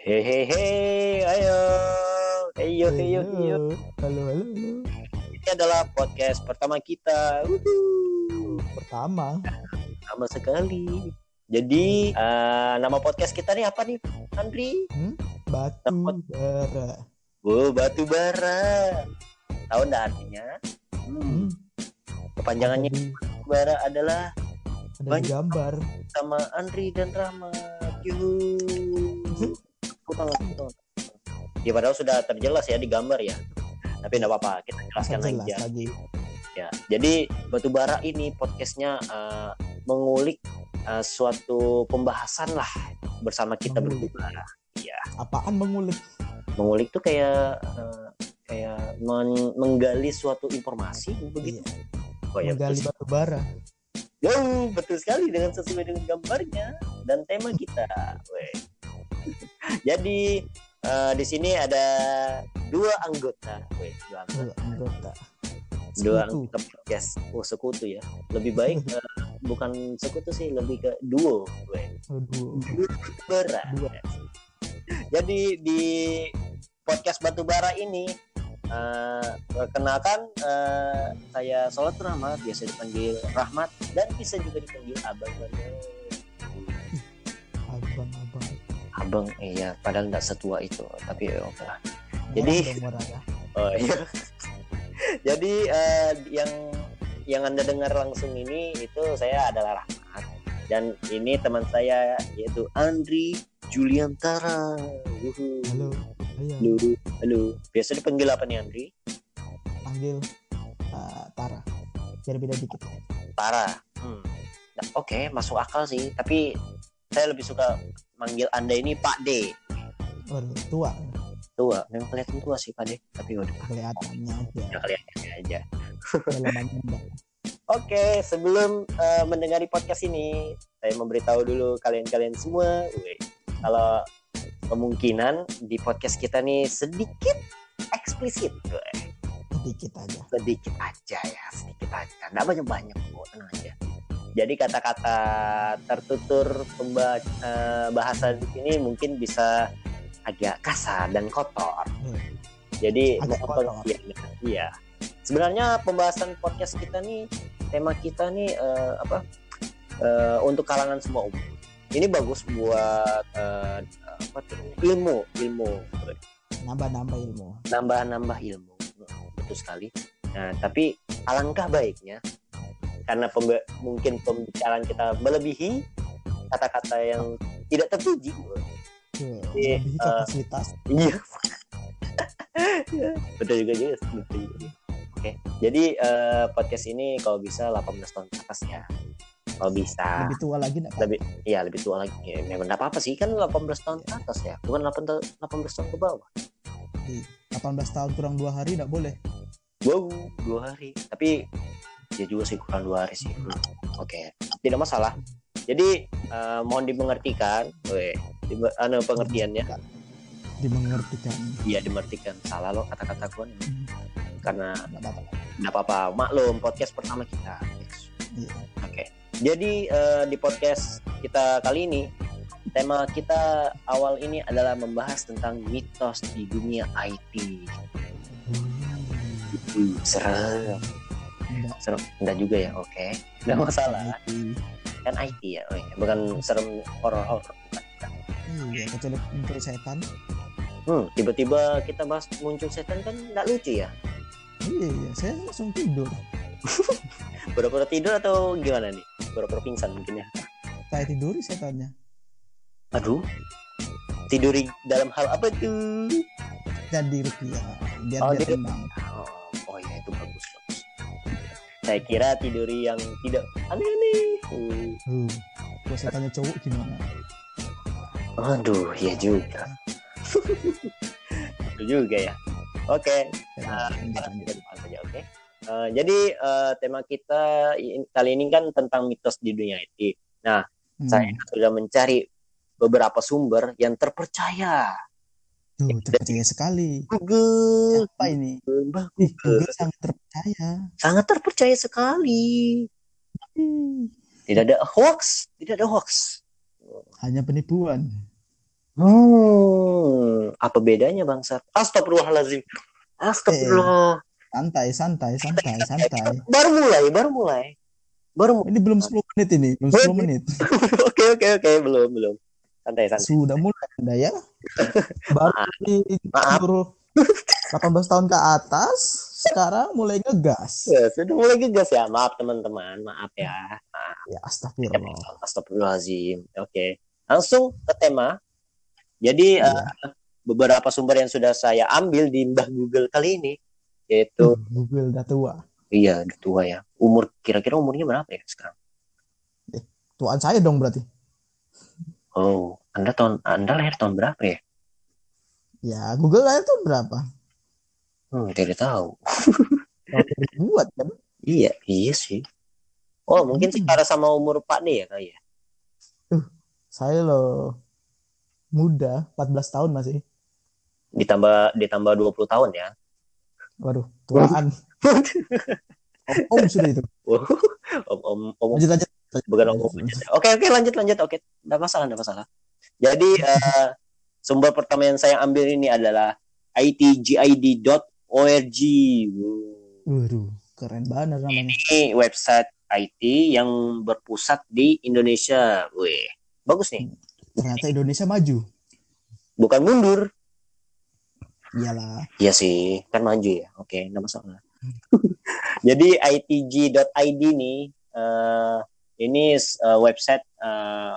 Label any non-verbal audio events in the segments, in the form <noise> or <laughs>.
Hehehe, ayo. Heyo, heyo, heyo. Halo, halo, halo. Ini adalah podcast pertama kita. Wuhu. Pertama, Sama sekali. Jadi, eh, nama podcast kita nih apa nih, Andri? batu bara. Oh, batu bara. Tahu nggak artinya? Hmm. Hmm, Kepanjangannya batu bara adalah ada gambar. sama Andri dan Rama. Yuhu. Tangan, tepuk tangan. Ya padahal sudah terjelas ya di gambar ya. Tapi enggak apa-apa, kita jelaskan lagi ya. lagi. ya. Jadi Batubara ini podcastnya eh, mengulik eh, suatu pembahasan lah bersama kita berdua. Iya, Apaan mengulik? mengulik tuh kayak eh, kayak men- menggali suatu informasi begitu. Iya, Oh ya, menggali betul, batu bara. Yo, betul sekali dengan sesuai dengan gambarnya dan tema kita. Weh. Jadi eh, di sini ada dua anggota, Weh, dua anggota, Dua anggota. dua anggota podcast. Oh sekutu ya. Lebih baik <laughs> eh, bukan sekutu sih, lebih ke duo. Weh. Aduh. Bara. Dua. Jadi di podcast Batubara ini eh, perkenalkan eh, saya Solat Rahmat, biasa dipanggil Rahmat dan bisa juga dipanggil Abang Bandel. Abang-abang. Abang iya padahal nggak setua itu tapi ya oke lah Jadi- ya. <laughs> oh iya jadi eh, yang yang anda dengar langsung ini itu saya adalah Rahmat dan ini teman saya yaitu Andri Juliantara Yuhu. Halo. Ayo, halo halo biasa dipanggil apa nih Andri panggil uh, Tara. Biar beda dikit. Tara hmm. Nah, oke masuk akal sih tapi saya lebih suka manggil anda ini Pak D Waduh, tua. tua memang kelihatan tua sih Pak D tapi udah Kelihatannya aja. udah kelihatannya aja. <laughs> Oke, sebelum eh, mendengari podcast ini, saya memberitahu dulu kalian-kalian semua, weh, kalau kemungkinan di podcast kita nih sedikit eksplisit, weh. Sedikit aja. sedikit aja ya, sedikit aja, nggak banyak-banyak tenang aja. Jadi kata-kata tertutur eh, bahasa di sini mungkin bisa agak kasar dan kotor. Hmm. Jadi Agak kotor. Iya. Sebenarnya pembahasan podcast kita nih, tema kita nih eh, apa? eh, untuk kalangan semua umur. Ini bagus buat eh, apa tuh? ilmu, ilmu, Nambah-nambah ilmu. nambah-nambah ilmu. Betul sekali. Nah, tapi alangkah baiknya karena pembe- mungkin pembicaraan kita melebihi kata-kata yang tidak terpuji. Iya, Lebih eh, kapasitas. Iya. <laughs> betul juga juga, betul juga. Oke, jadi eh, podcast ini kalau bisa 18 tahun ke atas ya. Kalau bisa. Lebih tua lagi enggak? Lebih, iya lebih tua lagi. Ya, memang enggak apa-apa sih kan 18 tahun ke atas ya, bukan 8 ta- 18 tahun ke bawah. 18 tahun kurang dua hari enggak boleh. Wow, dua hari. Tapi ya juga sih kurang dua hari sih. Hmm, Oke, tidak masalah. Jadi eh, mohon dimengertikan, weh, di, anu pengertiannya. Dimengertikan. Iya dimengertikan. Salah lo kata-kata gue Hmm. karena Enggak apa-apa. nggak apa-apa. Maklum podcast pertama kita. Yes. Iya. Oke. Jadi eh, di podcast kita kali ini tema kita awal ini adalah membahas tentang mitos di dunia IT. Hmm, serem. Enggak. Serem. Enggak juga ya. Oke. Enggak masalah. Kan IT ya. Oke. Bukan serem horor-horor. Bukan. bukan. Iya, kecuali untuk setan. Hmm, tiba-tiba kita bahas muncul setan kan enggak lucu ya. Iya, saya langsung tidur. <laughs> Pura-pura tidur atau gimana nih? Pura-pura pingsan mungkin ya. Saya tidur setannya. Aduh. Tiduri dalam hal apa tuh? Jadi rupiah. Biar Oh, dia dia- tenang. Saya kira tiduri yang tidak aneh-aneh. Hmm. Uh, kalau setannya cowok gimana? Aduh, ya juga. Itu juga ya. Oke, depan saja, oke. Eh, jadi eh, tema kita i- kali ini kan tentang mitos di dunia IT. Hmm, Saya sudah mencari beberapa sumber yang terpercaya. Tuh, terpercaya sekali. Google, Siapa ini? Mbah Ih, Google, Google sangat terpercaya. sangat terpercaya sekali. Hmm, Tidak ada hoax, tidak ada hoax. Hanya penipuan. Hmm, apa bedanya bangsat? Astagfirullahalazim. Astagfirullah. Santai, santai, santai, <laughs> santai. Baru mulai, baru mulai. Baru mulai. Ini belum 10 menit ini, belum 10 menit. <laughs> Oke, oke, oke, belum, belum. Santai, santai. Sudah mulai Anda ya. <laughs> Baru Maaf. di Maaf. umur 18 tahun ke atas, sekarang mulai ngegas. Ya, sudah mulai gegas ya. Maaf teman-teman, maaf ya. Ya astagfirullah. Astagfirullahalazim. Oke. Langsung ke tema. Jadi Iya. eh, beberapa sumber yang sudah saya ambil di Mbah Google kali ini yaitu Uh, Google udah tua. iya udah tua ya. Umur kira-kira umurnya berapa ya sekarang? Tuaan saya dong berarti. Oh, Anda tahun Anda lahir tahun berapa ya? Ya, Google lahir tahun berapa? Hmm, tidak tahu. 2000-an kan? Iya, iya sih. Oh, mungkin Hmm. setara sama umur Pak D ya kali ya. Saya loh muda, 14 tahun masih. Ditambah ditambah 20 tahun ya. Waduh, tuaan. <laughs> Om, om sudah itu. om om om Lanjut lanjut. Bukan om om. Oke oke lanjut lanjut oke. Enggak masalah enggak masalah. Jadi <laughs> eh, sumber pertama yang saya ambil ini adalah itgid.org. Waduh, keren banget namanya. Ini website IT yang berpusat di Indonesia. Wih, bagus nih. Ternyata Indonesia maju. Bukan mundur. Iyalah. Iya sih, kan maju ya. Oke, enggak masalah. <laughs> Jadi itg.id nih eh, ini eh, website eh,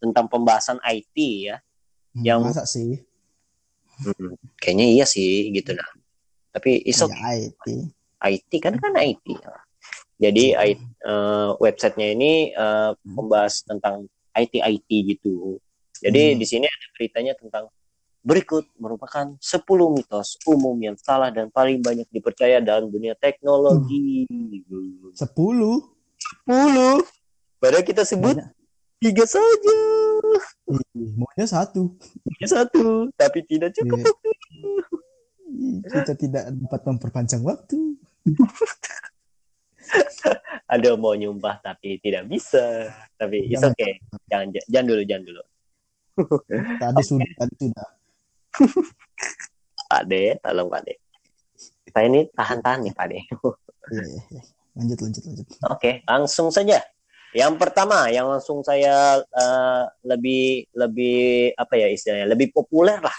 tentang pembahasan IT ya. Hmm, Yang- Masa sih? Hmm, kayaknya iya sih gitu nah. Tapi is okay. Ya, IT. IT kan kan IT. Jadi I- eh, websitenya ini eh, membahas tentang IT IT gitu. Jadi Hmm. di sini ada beritanya tentang berikut merupakan 10 mitos umum yang salah dan paling banyak dipercaya dalam dunia teknologi. 10. 10. Padahal kita sebut Banyak. tiga saja. Maunya satu. Tiga satu, tapi tidak cukup. Iya. Ih, Kita tidak dapat memperpanjang waktu. <laughs> Ada mau nyumpah tapi tidak bisa. Tapi it's Jangan. okay. Jangan jangan dulu, jangan dulu. Tadi sudah, tadi sudah. Pak De, tolong Pak De. Saya ini tahan-tahan nih Pak De. Iya, iya. Lanjut, lanjut, lanjut. Oke, langsung saja. Yang pertama, yang langsung saya eh, lebih lebih apa ya istilahnya, lebih populer lah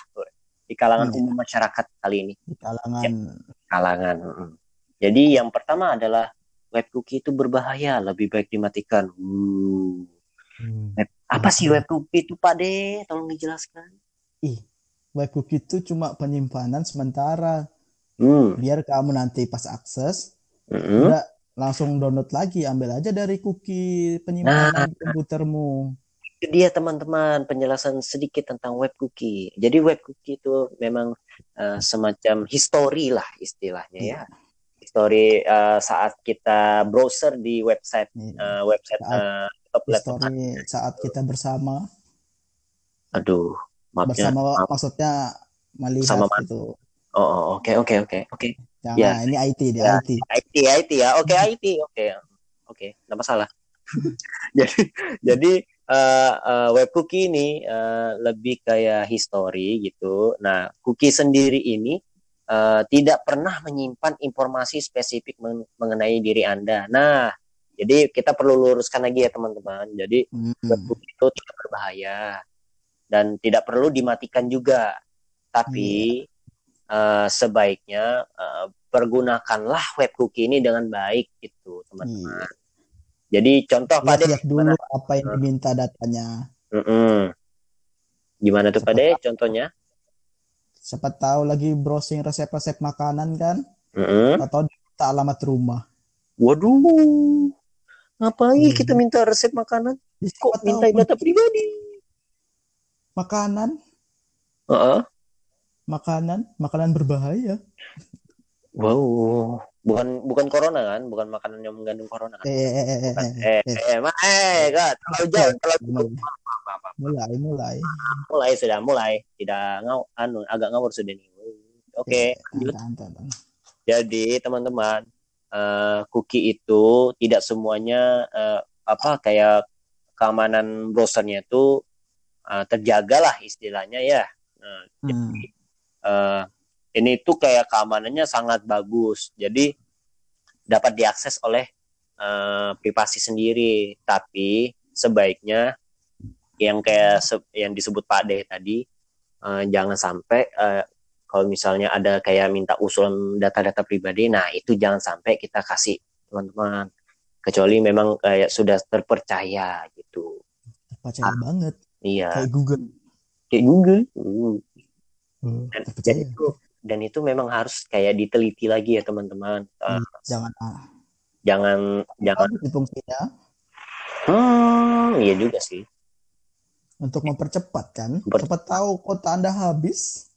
di kalangan Iya. umum masyarakat kali ini. Di kalangan Kalangan. mm. Jadi yang pertama adalah web cookie itu berbahaya, lebih baik dimatikan. Uh. hmm, Apa sih web cookie itu Pak De? Tolong dijelaskan. web cookie itu cuma penyimpanan sementara. Hmm. Biar kamu nanti pas akses, mm-mm. udah langsung download lagi. Ambil aja dari cookie penyimpanan komputermu. itu dia teman-teman penjelasan sedikit tentang web cookie. Jadi web cookie itu memang eh, semacam history lah istilahnya ya. History eh, saat kita browser di website Nih, eh, website Saat. History saat kita bersama. Aduh, maafnya. Bersama maaf. maksudnya melihat Sama gitu. Oh, oh, oke oke oke oke. Jangan, Ya. ini IT dia, Ya. IT. IT IT ya. Oke IT oke oke nggak masalah. <laughs> jadi jadi eh, eh, web cookie ini eh, lebih kayak history gitu. Nah cookie sendiri ini eh, tidak pernah menyimpan informasi spesifik men- mengenai diri anda. Nah jadi kita perlu luruskan lagi ya teman-teman. Jadi Hmm. web cookie itu tidak berbahaya dan tidak perlu dimatikan juga. Tapi eh, sebaiknya eh, pergunakanlah web cookie ini dengan baik gitu teman-teman. Jadi contoh Lihat dulu apa yang diminta datanya. gimana tuh pada contohnya? Siapa tahu lagi browsing resep-resep makanan kan? Mm-mm. Atau diminta alamat rumah. Waduh, ngapain Hmm. kita minta resep makanan? Siapa Kok minta data pribadi? makanan, Heeh. Makanan, makanan berbahaya. Wow, bukan bukan corona kan? Bukan makanan yang mengandung corona kan? Eh, eh, eh, eh, Bukan. eh, Eh, eh. eh, ma- eh, kan? Terlalu jauh, terlalu Mulai, mulai, mulai. sudah mulai tidak ngau anu agak ngawur sudah nih. Oke, tahan, tahan. Jadi teman-teman, eh, cookie itu tidak semuanya eh, apa kayak keamanan browsernya itu eh, terjaga lah istilahnya ya. Nah, Hmm. Eh, ini tuh kayak keamanannya sangat bagus. Jadi dapat diakses oleh eh, privasi sendiri. Tapi sebaiknya yang kayak se- yang disebut Pak De tadi eh, jangan sampai eh, kalau misalnya ada kayak minta usulan data-data pribadi, nah itu jangan sampai kita kasih teman-teman. Kecuali memang kayak sudah terpercaya gitu. Percaya banget. Iya, Kayak Google. kayak Google. Hmm. Hmm, Dan, itu dan itu memang harus kayak diteliti lagi ya teman-teman. Eh, Jangan ah. jangan jangan sih fungsinya hmm, iya juga sih. untuk mempercepat kan. Memper- Cepat tahu kota Anda habis,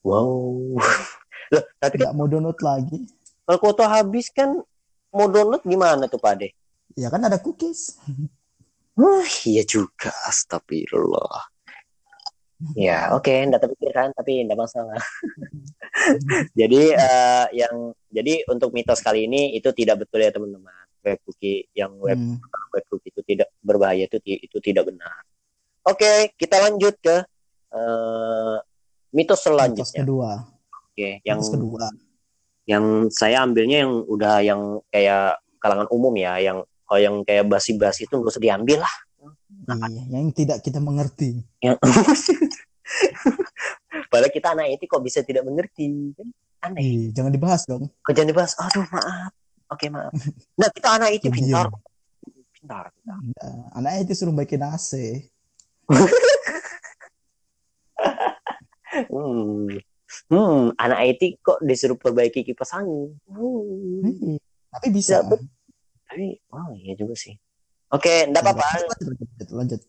Wow. <laughs> Loh, tapi tidak mau download lagi. kalau kuota habis kan mau download gimana tuh Pak De? Ya kan ada cookies. Wah, iya juga. Astagfirullah. Ya, oke, enggak terpikirkan, tapi enggak masalah. <laughs> jadi eh, yang jadi untuk mitos kali ini itu tidak betul ya teman-teman. Web cookie yang web Hmm. web cookie itu tidak berbahaya itu itu tidak benar. Oke, kita lanjut ke eh, mitos Mitos selanjutnya. kedua. Oke, yang Mitos kedua. yang saya ambilnya yang udah yang kayak kalangan umum ya, yang kalau yang kayak basi-basi itu nggak usah diambil lah. Iya, yang tidak kita mengerti. Yang <laughs> Padahal kita anak itu kok bisa tidak mengerti kan? Aneh. Ih, jangan dibahas dong. Kok jangan dibahas. Aduh maaf. Oke maaf. Nah kita anak itu Diam. pintar. Pintar. pintar. Nah, anaknya itu suruh baikin AC. <laughs> Hmm. Hmm, anak IT kok disuruh perbaiki kipas angin. Hmm. Ih, Tapi bisa. Ya, Tapi, oh iya juga sih. Oke, enggak apa-apa. Lanjut, lanjut, lanjut.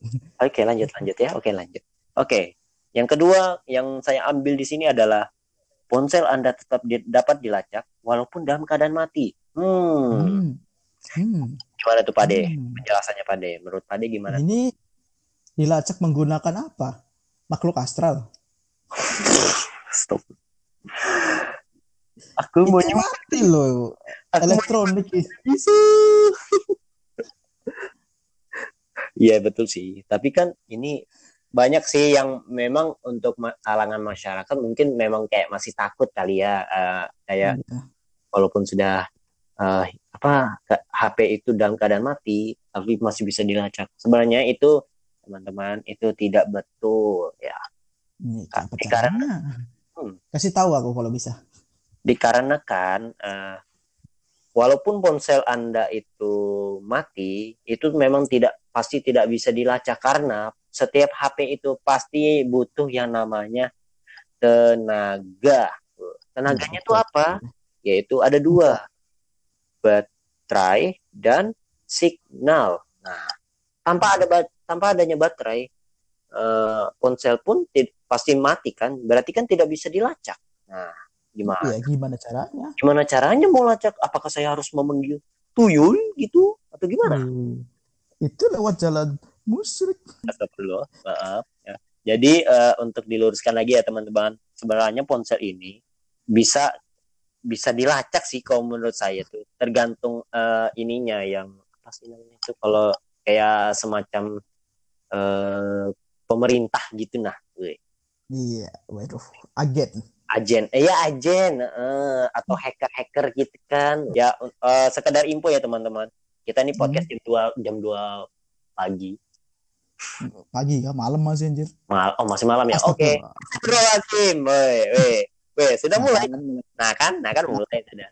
Oke, lanjut lanjut ya. Oke, lanjut. Oke. Yang kedua yang saya ambil di sini adalah ponsel Anda tetap di- dapat dilacak walaupun dalam keadaan mati. Hmm. Hmm. Hmm. Gimana tuh Pak De? Hmm. Penjelasannya Pak De. Menurut Pak De gimana? Ini dilacak menggunakan apa? Makhluk astral. Stop. Aku mau mati loh. Elektronik itu. isu. Iya betul sih. Tapi kan ini banyak sih yang memang untuk kalangan masyarakat mungkin memang kayak masih takut kali ya. eh, kayak Iya. walaupun sudah eh, apa HP itu dalam keadaan mati tapi masih bisa dilacak sebenarnya itu teman-teman itu tidak betul ya apa karena-? Hmm. Kasih tahu aku kalau bisa. dikarenakan eh, walaupun ponsel anda itu mati itu memang tidak pasti tidak bisa dilacak karena setiap HP itu pasti butuh yang namanya tenaga tenaganya itu apa yaitu ada dua baterai dan signal. Nah, tanpa ada tanpa adanya baterai eh, ponsel pun ti- pasti mati kan? Berarti kan tidak bisa dilacak. Nah, gimana? Ya gimana caranya? Gimana caranya mau lacak? Apakah saya harus memanggil tuyul gitu atau gimana? Hmm. Itu lewat jalan musyrik. Astagfirullah, maaf. Ya. Jadi eh, untuk diluruskan lagi ya teman-teman, sebenarnya ponsel ini bisa bisa dilacak sih kalau menurut saya tuh, tergantung eh, ininya yang apa sih namanya itu kalau kayak semacam eh, pemerintah gitu nah, Weh. Iya, waduh, agen. agen, eh ya agen, eh, atau hacker-hacker gitu kan, ya eh, sekedar info ya teman-teman, kita nih podcast jam 2 jam 2 pagi, Pagi kan, malam masih anjir. Mal oh masih malam ya, oke. Astagfirullahaladzim, weh, weh, weh, sudah Nah, mulai. Nah kan, nah kan mulai sudah.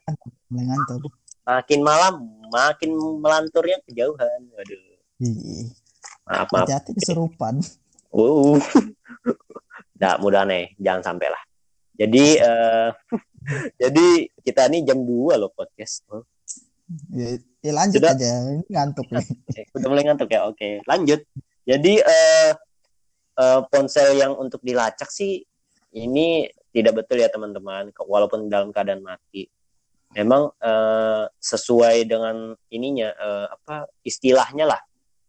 Mulai ngantuk. Makin malam, makin melanturnya kejauhan. Waduh, Ih, maaf maaf. hati-hati keserupan. Uh, nggak mudah nih, jangan sampai lah. Jadi, eh, <laughs> jadi kita nih jam 2 loh podcast. Ya, ya lanjut Sudah. aja. Ini ngantuk nih. udah mulai ngantuk ya, oke. Lanjut. Jadi eh, eh, ponsel yang untuk dilacak sih ini tidak betul ya teman-teman, walaupun dalam keadaan mati. Memang eh, sesuai dengan ininya eh, apa istilahnya lah,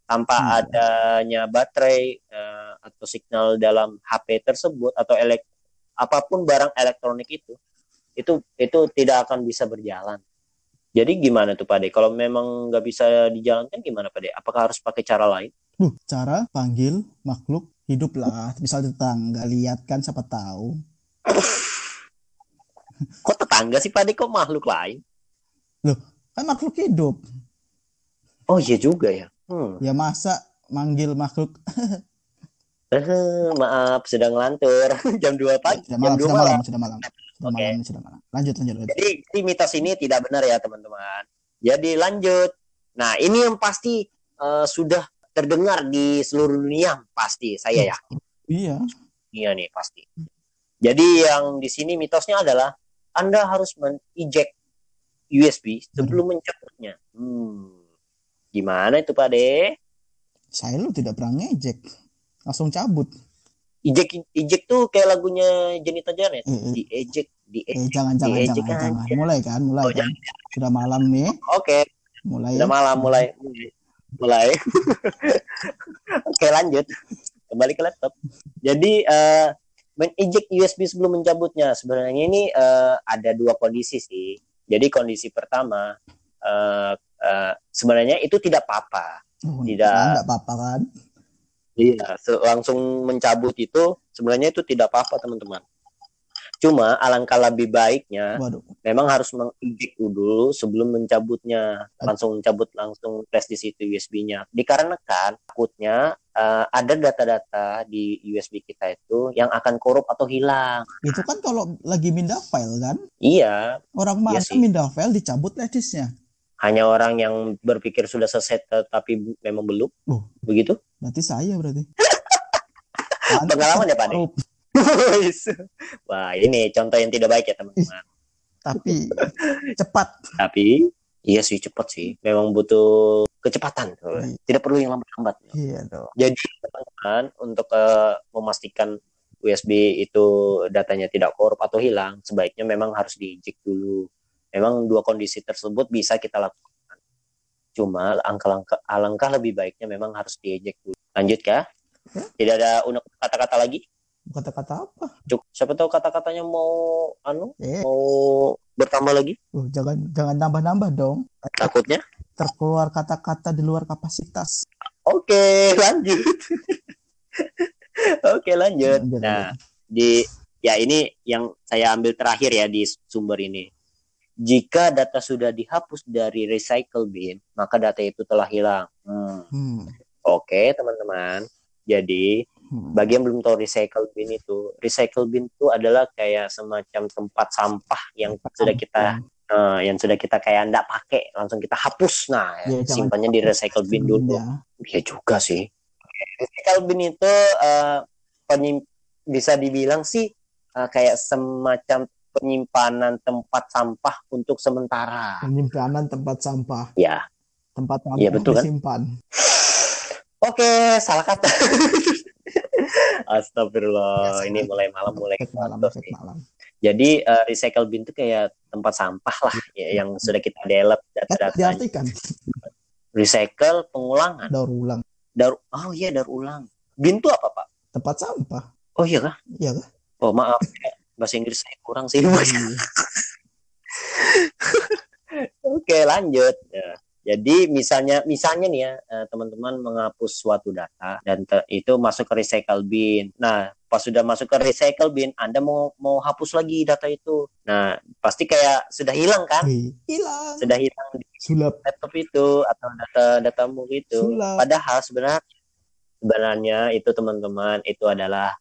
tanpa Hmm. adanya baterai eh, atau signal dalam HP tersebut atau elek apa pun barang elektronik itu, itu itu tidak akan bisa berjalan. Jadi gimana tuh Pak De? Kalau memang nggak bisa dijalankan gimana Pak De? Apakah harus pakai cara lain? Duh, cara panggil makhluk hidup lah. Misal tetangga lihat kan siapa tahu. <laughs> Kok tetangga sih Pak De? Kok makhluk lain? Kan makhluk hidup. Oh iya juga ya. Hmm. Ya masa manggil makhluk <laughs> Eh, maaf, sedang ngelantur. <laughs> Jam 2 pagi. sudah Jam malam, 2 sudah malam. malam, sudah malam. Sudah Oke. malam, sudah malam. Lanjut, lanjut, lanjut. Jadi, si mitos ini tidak benar ya, teman-teman. Jadi, lanjut. Nah, ini yang pasti eh, sudah terdengar di seluruh dunia. Pasti, saya ya. Iya. Iya nih, pasti. Jadi, yang di sini mitosnya adalah Anda harus men-eject USB sebelum mencabutnya. Hmm. Gimana itu, Pak De? Saya lu tidak pernah ngejek. Langsung cabut. Eject, eject tuh kayak lagunya Jenita Janet. Eh, eh, Di eject, di eh, jangan, jangan, diejek jangan, jangan. Mulai kan, mulai Oh, kan. Sudah malam nih. Oke, Mulai. udah malam mulai mulai. <laughs> Oke, lanjut. Kembali ke laptop. Jadi eh men-eject USB sebelum mencabutnya. Sebenarnya ini eh, ada dua kondisi sih. Jadi kondisi pertama eh eh, sebenarnya itu tidak apa-apa. Oh, Tidak. Enggak apa-apa kan. Iya, langsung mencabut itu sebenarnya itu tidak apa-apa, teman-teman. Cuma alangkah lebih baiknya Waduh. memang harus mengeject dulu sebelum mencabutnya langsung mencabut langsung flash di situ USB-nya dikarenakan takutnya eh, ada data-data di USB kita itu yang akan korup atau hilang Itu kan kalau lagi mindah file kan. iya Orang Iya mana sih. mindah file dicabut disknya. Hanya orang yang berpikir sudah selesai tetapi memang belum Oh. begitu Berarti saya berarti. <laughs> Pengalaman ya, Pak <laughs> wah ini contoh yang tidak baik ya teman-teman Tapi cepat. tapi iya sih cepat sih memang butuh kecepatan Iya. tidak perlu yang lambat-lambat Iya dong. Jadi teman-teman untuk eh, memastikan USB itu datanya tidak korup atau hilang, sebaiknya memang harus dieject dulu. Memang dua kondisi tersebut bisa kita lakukan. Cuma alangkah, alangkah lebih baiknya memang harus dieject dulu. Lanjut? Ya. Tidak ada unek kata-kata lagi? Kata-kata apa? Cukup. Siapa tahu kata-katanya mau anu Eh, mau bertambah lagi? oh, jangan jangan nambah-nambah dong. Takutnya? Terkeluar kata-kata di luar kapasitas. Oke, <laughs> lanjut. <laughs> Oke, lanjut. Lanjut, Nah, di ya ini yang saya ambil terakhir ya di sumber ini. Jika data sudah dihapus dari recycle bin, maka data itu telah hilang. Hmm. Hmm. Oke, teman-teman. Jadi, Hmm. bagi yang belum tahu recycle bin itu, recycle bin itu adalah kayak semacam tempat sampah yang sudah kita eh, yang sudah kita kayak ndak pakai, langsung kita hapus. Nah, Ya, simpannya di recycle bin dulu. Ya. Iya juga sih. Recycle bin itu penyim- bisa dibilang sih eh, kayak semacam penyimpanan tempat sampah untuk sementara. Penyimpanan tempat sampah. Ya, Tempat sampah Iya, betul kan? disimpan. oke, salah kata. <laughs> Astagfirullah, Biasa. ini mulai malam mulai malam, malam. Jadi eh, recycle bin itu kayak tempat sampah lah ya, yang sudah kita Eh, data-datanya. diartikan Recycle pengulangan. daur ulang Daur oh iya daur ulang. Bin itu apa, Pak? tempat sampah. Oh iya kah? Iya kah? Oh, maaf. Bahasa Inggris saya kurang sih. Iya. <laughs> Oke, lanjut. Ya. Jadi misalnya misalnya nih ya eh, teman-teman menghapus suatu data dan te- itu masuk ke recycle bin. Nah, pas sudah masuk ke recycle bin, Anda mau mau hapus lagi data itu. Nah, pasti kayak sudah hilang kan? Hilang. Sudah hilang di Sulap. laptop itu atau data datamu itu. Sulap. Padahal sebenarnya sebenarnya itu teman-teman itu adalah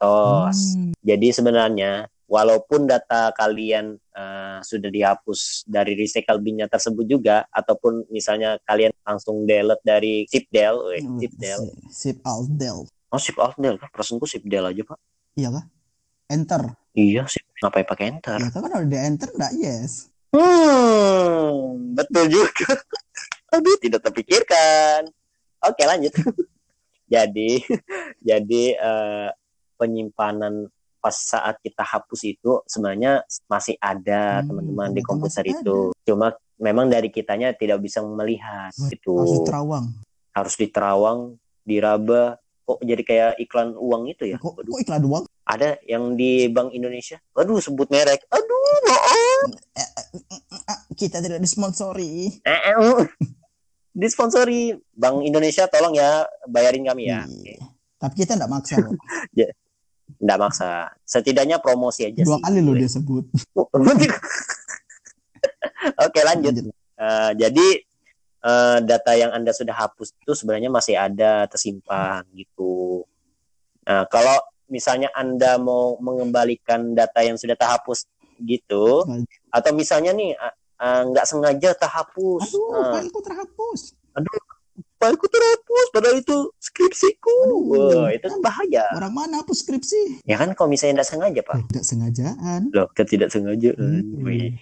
mitos. Hmm. Jadi sebenarnya walaupun data kalian eh, sudah dihapus dari recycle bin-nya tersebut juga ataupun misalnya kalian langsung delete dari zipdel, weh, Hmm, zipdel. Sip alt del. Oh, zip alt del kan? Perasaanku zipdel aja, Pak. Iya kah? Enter. Iya, sih. Ngapain pakai enter? Iya kan di enter enggak yes. Hmm, betul juga. <laughs> Aduh, tidak terpikirkan. Oke, lanjut. <laughs> jadi, <laughs> jadi eh, penyimpanan pas saat kita hapus itu sebenarnya masih ada Hmm, teman-teman di ternyata komputer itu. Cuma memang dari kitanya tidak bisa melihat itu. Harus terawang. Harus diterawang, diraba. Kok jadi kayak iklan uang itu ya? Kok, kok iklan doang? ada yang di Bank Indonesia. Waduh, sebut merek. Aduh, maaf. Ah, kita tidak disponsori. Eh, eh, uh. disponsori Bank Indonesia tolong ya bayarin kami ya. Iya. Tapi kita enggak maksa loh. <laughs> Nggak maksa. Setidaknya promosi aja Dua sih. kali lo dia sebut. <laughs> Oke lanjut. Eh, jadi eh, data yang anda sudah hapus itu sebenarnya masih ada tersimpan gitu. Nah kalau misalnya anda mau mengembalikan data yang sudah terhapus gitu, atau misalnya nih eh, nggak sengaja terhapus, Aduh, Nah, fileku terhapus. Fileku terhapus, padahal itu skripsiku, Aduh. Wah, itu kan bahaya. Orang mana hapus skripsi? Ya kan kalau misalnya nggak sengaja pak, Tidak sengajaan. loh ketidaksengajaan, Hmm. Wih.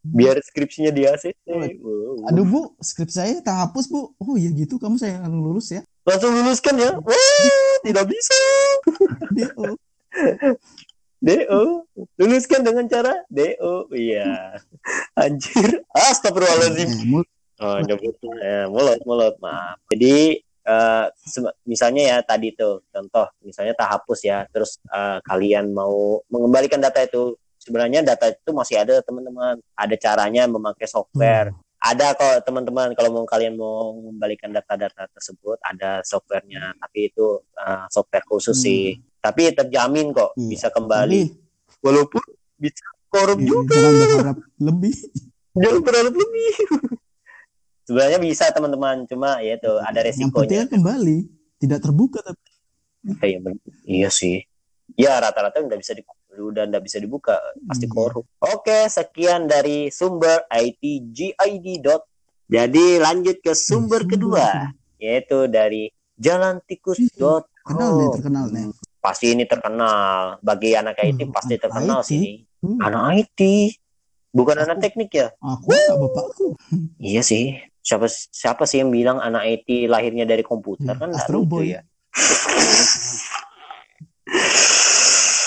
biar skripsinya di ACC. Wow. Aduh bu, skrip saya terhapus bu. Oh iya gitu, kamu saya akan lulus ya. langsung luluskan ya wah tidak bisa DO. do luluskan dengan cara do iya anjir astagfirullahaladzim mul- oh nyebut eh, mulut mulut maaf. Jadi sem- misalnya ya tadi tuh contoh misalnya tak hapus ya terus eh, kalian mau mengembalikan data itu sebenarnya data itu masih ada teman-teman. Ada caranya memakai software. Ada kok teman-teman kalau mau kalian mau mengembalikan data-data tersebut ada softwarenya. Tapi itu uh, software khusus Hmm. sih tapi terjamin kok Iya. bisa kembali. Tapi walaupun bisa korup eh, juga. jangan berharap lebih. jangan berharap lebih <laughs> sebenarnya bisa teman-teman. Cuma ya itu ada Yang resikonya. kan kembali, tidak terbuka tapi. Iya, ben- iya sih. Ya rata-rata udah bisa di, udah nggak bisa dibuka. Pasti Iya. korup. Oke sekian dari sumber itgid. jadi lanjut ke sumber Hmm, kedua. yaitu dari jalantikus.com Kenal nih, terkenal nih. pasti ini terkenal. Bagi anak IT Hmm, pasti terkenal IT. sih Hmm, anak IT bukan Aku- anak teknik ya? Aku bapakku. iya sih siapa siapa sih yang bilang anak IT lahirnya dari komputer? Iya, kan Astro Boy. ya.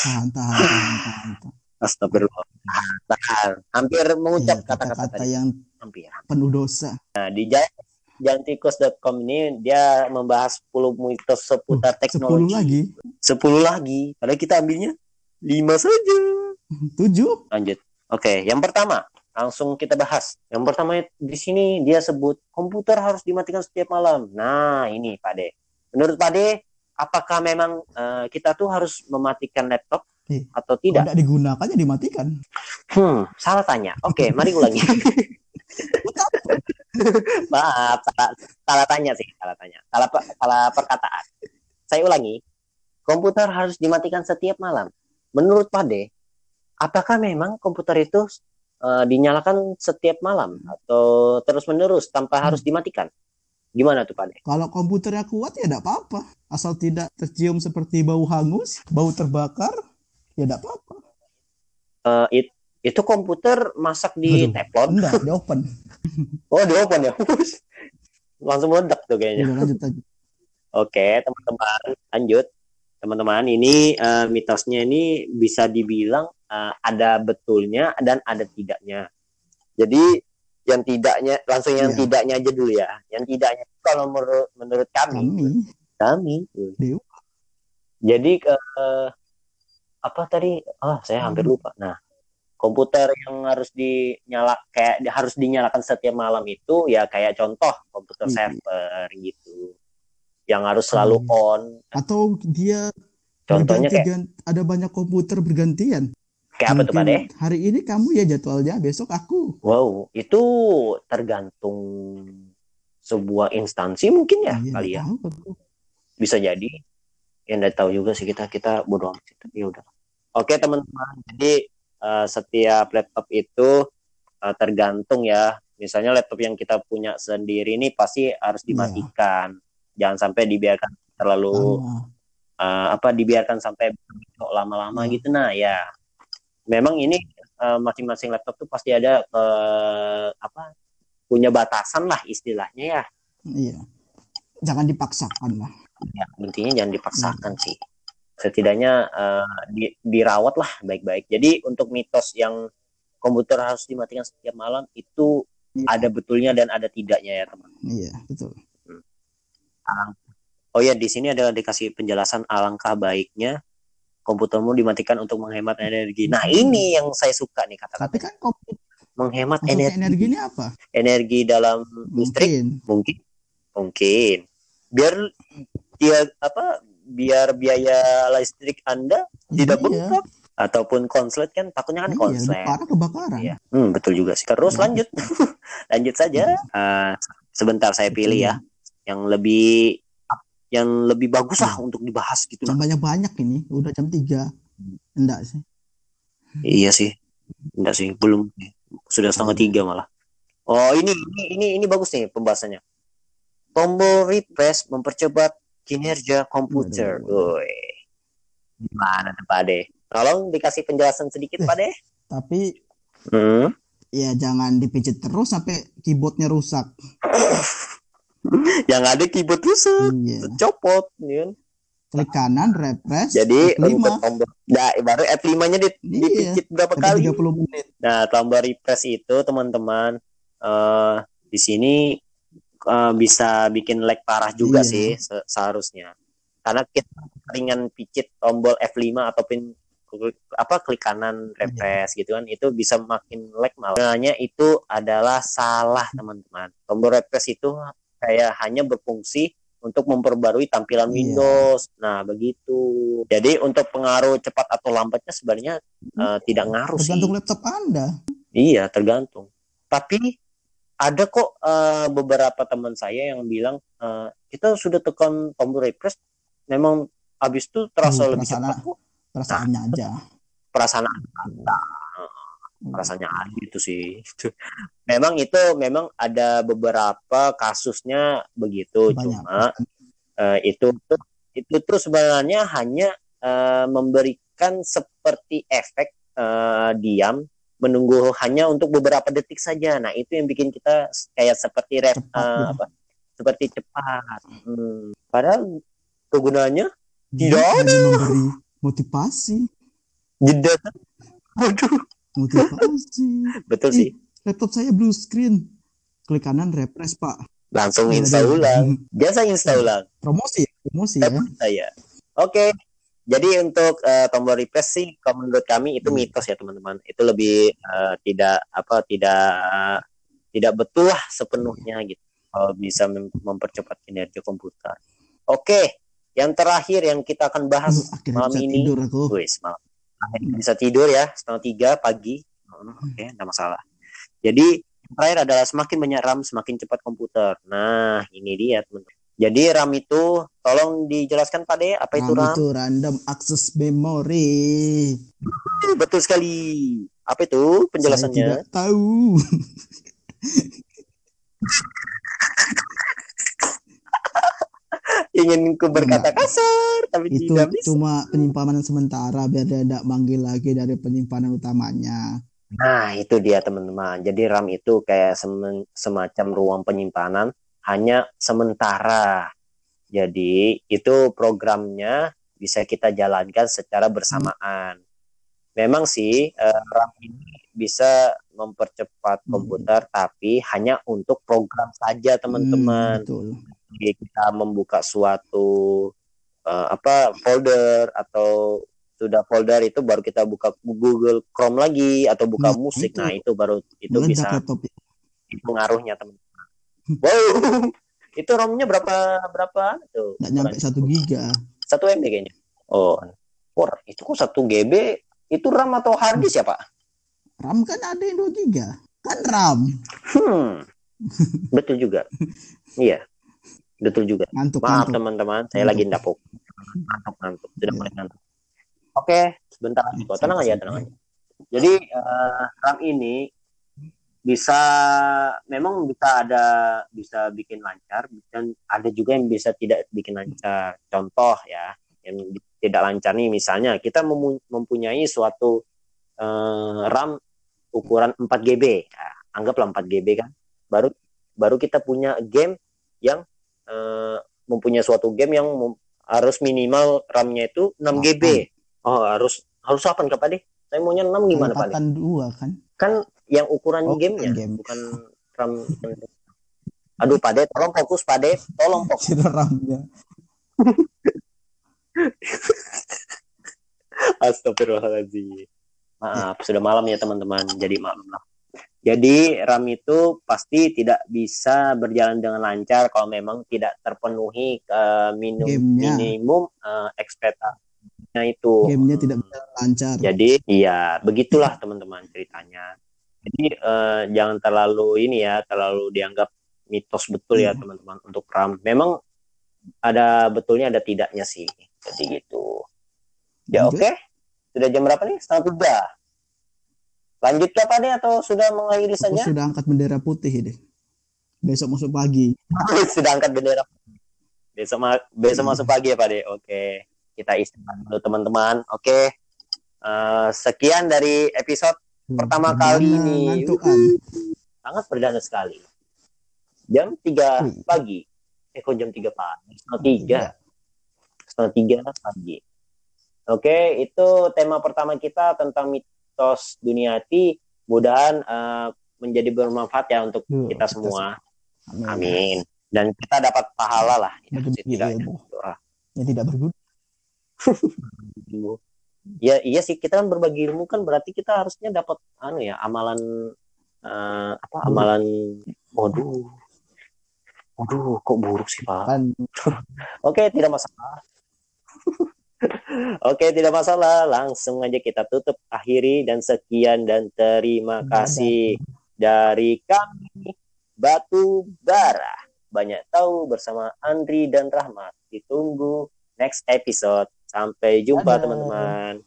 Tahan, tahan, tahan, tahan, tahan. Astagfirullah tahan hampir mengucap Iya, kata-kata tadi. yang hampir penuh dosa. nah di ja- jantikus.com ini dia membahas 10 mitos seputar 10 teknologi. lagi, 10 lagi. Padahal kita ambilnya 5 saja. 7. lanjut. Oke yang pertama langsung kita bahas. Yang pertama di sini dia sebut komputer harus dimatikan setiap malam. Nah ini Pak De menurut Pak De apakah memang eh, kita tuh harus mematikan laptop Iya. atau tidak? tidak digunakan ya dimatikan. hmm salah tanya. Oke mari ulangi. <laughs> <laughs> Maaf salah, salah tanya sih salah tanya. Salah salah perkataan. Saya ulangi. Komputer harus dimatikan setiap malam. Menurut Pak De apakah memang komputer itu eh, dinyalakan setiap malam atau terus menerus tanpa harus dimatikan gimana tuh Pak Kalau komputernya kuat ya tidak apa-apa. Asal tidak tercium seperti bau hangus, bau terbakar, ya tidak apa-apa. Eh, it- itu komputer masak di Aduh. teflon Enggak, di open. <laughs> oh di open ya langsung meledak tuh kayaknya Udah lanjut aja. Oke, teman-teman, lanjut. Teman-teman, ini eh, mitosnya ini bisa dibilang eh, ada betulnya dan ada tidaknya. Jadi yang tidaknya langsung yang Iya. tidaknya aja dulu ya. Yang tidaknya kalau menurut menurut kami, Kami, kami. Jadi eh, apa tadi? Ah, saya hampir Hmm. lupa. Nah, komputer yang harus dinyala kayak harus dinyalakan setiap malam itu ya kayak contoh komputer Iya. server gitu. Yang harus selalu Iya. on. atau dia Contohnya kayak ada banyak komputer bergantian. Kayak apa tuh Pak Hari ini kamu ya jadwalnya, besok aku. Wow, itu tergantung sebuah instansi mungkin ya Iya, kali ya. tahu. Bisa jadi. Ya nggak tahu juga sih kita kita bodoh amat ya udah. Oke teman-teman, jadi eh, setiap laptop itu eh, tergantung ya. Misalnya laptop yang kita punya sendiri ini pasti harus Iya. dimatikan. Jangan sampai dibiarkan terlalu eh, apa dibiarkan sampai lama-lama Hmm. gitu nah ya memang ini eh, masing-masing laptop tuh pasti ada eh, apa punya batasan lah istilahnya ya Iya. Jangan dipaksakan lah. ya intinya jangan dipaksakan sih setidaknya eh, di- dirawat lah baik-baik jadi untuk mitos yang komputer harus dimatikan setiap malam itu Iya. ada betulnya dan ada tidaknya ya teman Iya, betul. oh ya di sini ada dikasih penjelasan alangkah baiknya komputermu dimatikan untuk menghemat energi nah ini yang saya suka nih kata-kata Tapi kan komputer menghemat maksudnya energi energi ini apa? energi dalam listrik Mungkin. mungkin mungkin biar dia apa biar biaya listrik anda tidak Iya. bengkak ataupun konslet kan takutnya kan Iya, konslet parah kebakaran. Iya. Hmm, betul juga sih. Terus Iya. lanjut. <laughs> lanjut saja. Eh, sebentar saya pilih ya yang lebih yang lebih bagus lah Iya. untuk dibahas gitu. Jam banyak-banyak ini, udah jam 3. Enggak sih. Iya sih. Enggak sih, belum. Sudah setengah Iya. tiga malah. Oh, ini ini ini ini bagus nih pembahasannya. Tombol refresh mempercepat kinerja komputer. Woi. Gimana tuh Pak Ade? Tolong dikasih penjelasan sedikit Eh. Pak Ade. Tapi Hmm. ya jangan dipijit terus sampai keyboardnya rusak. <coughs> <laughs> Yang ada keyboard rusak, Iya. copot, ya kan? Klik kanan, refresh. Jadi F5 untuk tombol nah, baru F5-nya di, Iya. dipicit berapa kali? 30 menit. Nah, tombol refresh itu teman-teman eh di sini eh, bisa bikin lag parah juga Iya. sih se- seharusnya. Karena kita ringan picit tombol F5 ataupun apa klik kanan refresh gitu kan itu bisa makin lag malah. Itu adalah salah teman-teman. Tombol refresh itu kayak hanya berfungsi untuk memperbarui tampilan Iya. Windows. Nah, begitu. Jadi untuk pengaruh cepat atau lambatnya sebenarnya eh, tidak ngaruh sih. Tergantung laptop Anda. Iya, tergantung. Tapi ada kok eh, beberapa teman saya yang bilang eh, kita sudah tekan tombol refresh, memang habis itu terasa Oh, lebih cepat kok. Perasaannya aja. Perasaan ada, perasaannya ada itu sih. memang itu memang ada beberapa kasusnya begitu, Banyak. cuma eh, itu tuh itu tuh sebenarnya hanya eh, memberikan seperti efek eh, diam menunggu hanya untuk beberapa detik saja. Nah itu yang bikin kita kayak seperti ref Cepat gitu. apa seperti cepat. Hmm. Padahal kegunaannya Tidak hanya memberi motivasi. jeda. <laughs> Waduh, Motivasi. betul sih. Laptop saya blue screen. Klik kanan, refresh, Pak. Langsung Waduh. install ulang. Biasa install ulang. Promosi, ya? promosi ya. saya. Oke. Jadi untuk eh, tombol refresh sih kalau menurut kami itu Hmm. mitos ya teman-teman. Itu lebih eh, tidak apa tidak tidak betul lah sepenuhnya gitu. Kalau bisa mem- mempercepat kinerja komputer. Oke. Yang terakhir yang kita akan bahas Uh, malam ini. tidur aku. Wis, malam. Bisa tidur ya setengah tiga pagi. Hmm, Oke, tidak masalah. Jadi yang terakhir adalah semakin banyak RAM semakin cepat komputer. Nah, ini dia teman-teman. Jadi RAM itu tolong dijelaskan Pak De, apa itu RAM RAM? itu random access memory. Betul sekali. Apa itu Saya penjelasannya? tidak tahu. <laughs> Ingin ku berkata kasar, tapi itu tidak bisa. cuma penyimpanan sementara biar dia tidak manggil lagi dari penyimpanan utamanya. Nah, itu dia teman-teman. Jadi RAM itu kayak semen- semacam ruang penyimpanan hanya sementara. Jadi itu programnya bisa kita jalankan secara bersamaan. Memang sih eh, RAM ini bisa mempercepat Hmm. komputer, tapi hanya untuk program saja teman-teman. Hmm, betul. Kita membuka suatu eh, apa folder atau sudah folder itu baru kita buka Google Chrome lagi atau buka Nah, musik. itu Nah, itu baru itu bisa laptop. itu ngaruhnya teman-teman. Wow. <laughs> itu ROM-nya berapa berapa tuh? Nggak nyampe satu giga. Satu MB kayaknya. Oh. Wah, itu kok satu GB itu RAM atau hard disk ya, Pak? RAM kan ada yang 2 giga. Kan RAM. Hmm. <laughs> Betul juga. Iya. Betul juga. Ngantuk, Maaf teman-teman, saya Ngantuk. lagi ndapuk. Ngantuk, ngantuk. Sudah mulai ngantuk. Oke, sebentar lagi kok. Tenang aja, tenang aja. Jadi eh, RAM ini bisa memang bisa ada bisa bikin lancar dan ada juga yang bisa tidak bikin lancar. Contoh ya, yang tidak lancar nih misalnya kita mempunyai suatu eh, RAM ukuran 4 GB. Nah, anggaplah 4 GB kan. Baru baru kita punya game yang eh, mempunyai suatu game yang harus minimal RAM-nya itu 6 GB. Oh, harus harus apa nih Pak deh? Saya maunya 6 gimana Pak? Angkatan dua kan. Kan yang ukuran Oh, gamenya, game. bukan RAM. Aduh, Pak De, tolong fokus Pak De, tolong fokus. RAM-nya. Astagfirullahaladzim. Maaf, sudah malam ya teman-teman. Jadi maklum lah. Jadi RAM itu pasti tidak bisa berjalan dengan lancar kalau memang tidak terpenuhi eh, minum, minimum eh, ekspektasi gamenya itu. Gamenya tidak bisa lancar. Jadi iya begitulah teman-teman ceritanya. Jadi eh, jangan terlalu ini ya, terlalu dianggap mitos betul ya Iya. teman-teman untuk RAM. Memang ada betulnya ada tidaknya sih. Jadi gitu. Ya oke. Sudah jam berapa nih? Setengah tiga. Lanjut ke apa nih atau sudah mengakhiri Aku saja? sudah angkat bendera putih deh. Besok masuk pagi. <laughs> sudah angkat bendera. Besok ma- besok Hmm. masuk pagi ya Pak De. Oke. Kita istirahat dulu teman-teman. Oke. Eh, sekian dari episode Pertama kali. Ngantukan. sangat perdana sekali. Jam 3 Wih. pagi. Eh kok jam 3 pagi? Setengah 3. Setengah 3 pagi. Oke, itu tema pertama kita tentang mitos duniati. Mudahan eh, menjadi bermanfaat ya untuk Duh, kita kita semua. Amin. Amin. Dan kita dapat pahala lah. Ya, setidaknya. Doa. Yang tidak berguna. <laughs> Ya iya sih kita kan berbagi ilmu kan berarti kita harusnya dapat anu ya amalan eh, apa amalan waduh waduh kok buruk sih pak Kan <laughs> oke tidak masalah <laughs> oke tidak masalah. Langsung aja kita tutup akhiri dan sekian dan terima Dadah. kasih dari kami Batu Bara. Banyak tahu bersama Andri dan Rahmat. Ditunggu next episode. Sampai jumpa teman-teman